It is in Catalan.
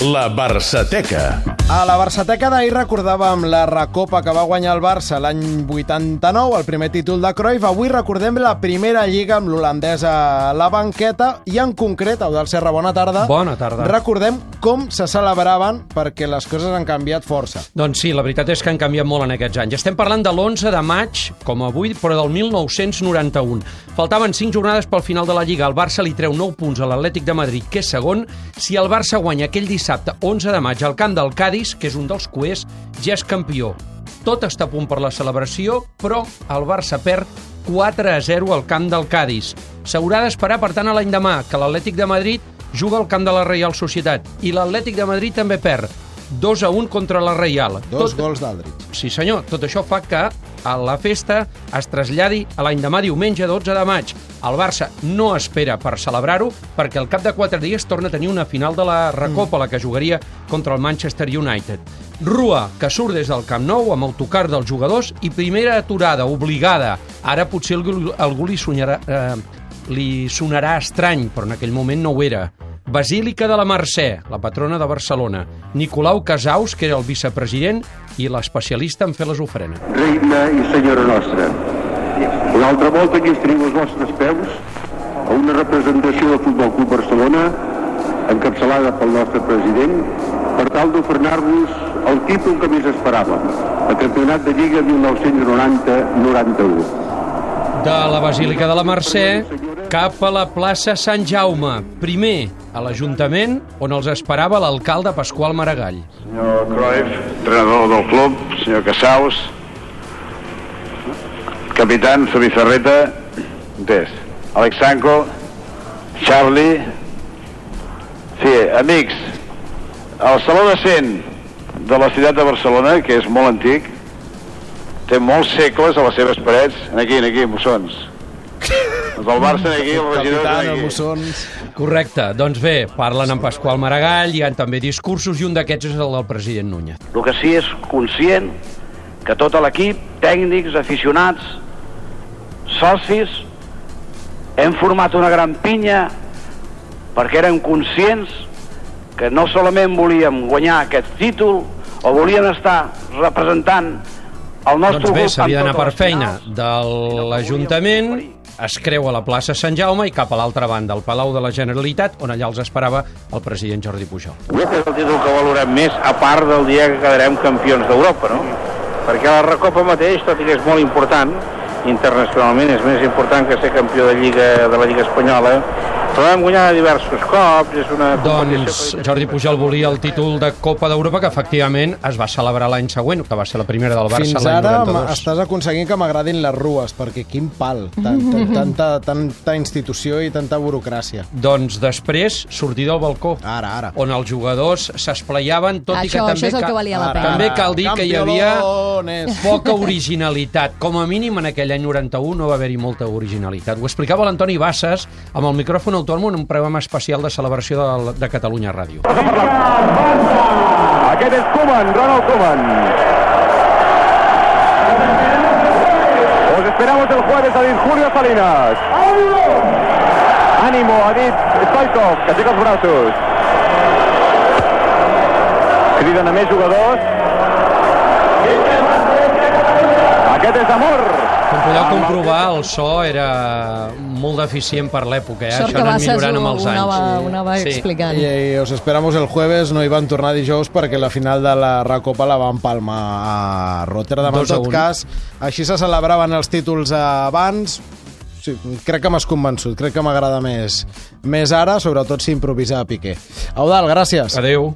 La Barçateca. A la Barçateca d'ahir recordàvem la recopa que va guanyar el Barça l'any 89, el primer títol de Cruyff. Avui recordem la primera lliga amb l'holandesa a la banqueta i en concret, Eudal Serra, bona tarda. Bona tarda. Recordem com se celebraven perquè les coses han canviat força. Doncs sí, la veritat és que han canviat molt en aquests anys. Estem parlant de l'11 de maig, com avui, però del 1991. Faltaven 5 jornades pel final de la Lliga. El Barça li treu 9 punts a l'Atlètic de Madrid, que és segon. Si el Barça guanya aquell dissabte 11 de maig al camp del Cádiz, que és un dels cuers, ja és campió. Tot està a punt per la celebració, però el Barça perd 4 a 0 al camp del Cádiz. S'haurà d'esperar, per tant, a l'any demà, que l'Atlètic de Madrid juga al camp de la Reial Societat. I l'Atlètic de Madrid també perd 2 a 1 contra la Reial. Dos gols d'Aldrich. Sí, senyor. Tot això fa que a la festa es traslladi a l'any demà diumenge 12 de maig. El Barça no espera per celebrar-ho perquè al cap de 4 dies torna a tenir una final de la Recopa, la que jugaria contra el Manchester United. Rua, que surt des del Camp Nou amb autocar dels jugadors i primera aturada obligada. Ara potser algú, algú li, sonarà, eh, li sonarà estrany, però en aquell moment no ho era. Basílica de la Mercè, la patrona de Barcelona. Nicolau Casaus, que era el vicepresident i l'especialista en fer les ofrenes. Reina i senyora nostra, una altra volta que esteniu els vostres peus a una representació del Futbol Club Barcelona encapçalada pel nostre president per tal d'ofrenar-vos el títol que més esperàvem, el Campionat de Lliga 1990-91. de la Basílica de la Mercè cap a la plaça Sant Jaume. Primer, a l'Ajuntament, on els esperava l'alcalde Pasqual Maragall. Senyor Cruyff, entrenador del club, senyor Casaus, capitán Zubizarreta, Des, Alexanco, Charlie, sí, amics, el Saló de Cent de la ciutat de Barcelona, que és molt antic, té molts segles a les seves parets, en aquí, aquí, mossons. Els del Barça aquí, els regidors Capitán, en el aquí. Mussons... Correcte. Doncs bé, parlen amb Pasqual Maragall, hi ha també discursos i un d'aquests és el del president Núñez. El que sí és conscient que tot l'equip, tècnics, aficionats, socis, hem format una gran pinya perquè érem conscients que no solament volíem guanyar aquest títol o volíem estar representant el nostre Doncs bé, grup s'havia d'anar per feina de l'Ajuntament, es creu a la plaça Sant Jaume i cap a l'altra banda, al Palau de la Generalitat, on allà els esperava el president Jordi Pujol. Aquest és el títol que valorem més, a part del dia que quedarem campions d'Europa, no? Perquè la Recopa mateix, tot i que és molt important, internacionalment és més important que ser campió de Lliga de la Lliga Espanyola, però vam guanyar diversos cops, és una Doncs Jordi Pujol volia el títol de Copa d'Europa que efectivament es va celebrar l'any següent, que va ser la primera del Barça Fins l'any ara ma- 92. estàs aconseguint que m'agradin les rues, perquè quin pal, tan, tan, tanta, tanta institució i tanta burocràcia. Doncs després, sortir del balcó, Ara, ara. on els jugadors s'esplaiaven, tot i que Això- també, això és el ca- que valia la Ara, pena. també cal dir que hi havia poca originalitat. Com a mínim en aquell any 91 no va haver-hi molta originalitat. Ho explicava l'Antoni Bassas amb el micròfon autònom en un programa especial de celebració de, de Catalunya Ràdio. Aquest és Koeman, Ronald Koeman. Os esperamos el jueves, ha dit Julio Salinas. Ánimo, ha dit Stoikov, que aixeca els braços. Criden a més jugadors. Aquest és Amor. Com podeu comprovar, el so era molt deficient per l'època. Eh? Sort Això que ha anat millorant amb els anys. anava, ho anava Sí. explicant. I, I os esperamos el jueves, no hi van tornar dijous perquè la final de la Recopa la van palmar a Rotterdam. En Dos tot cas, així se celebraven els títols abans. Sí, crec que m'has convençut, crec que m'agrada més, més ara, sobretot si improvisar a Piqué. Eudal, gràcies. Adéu.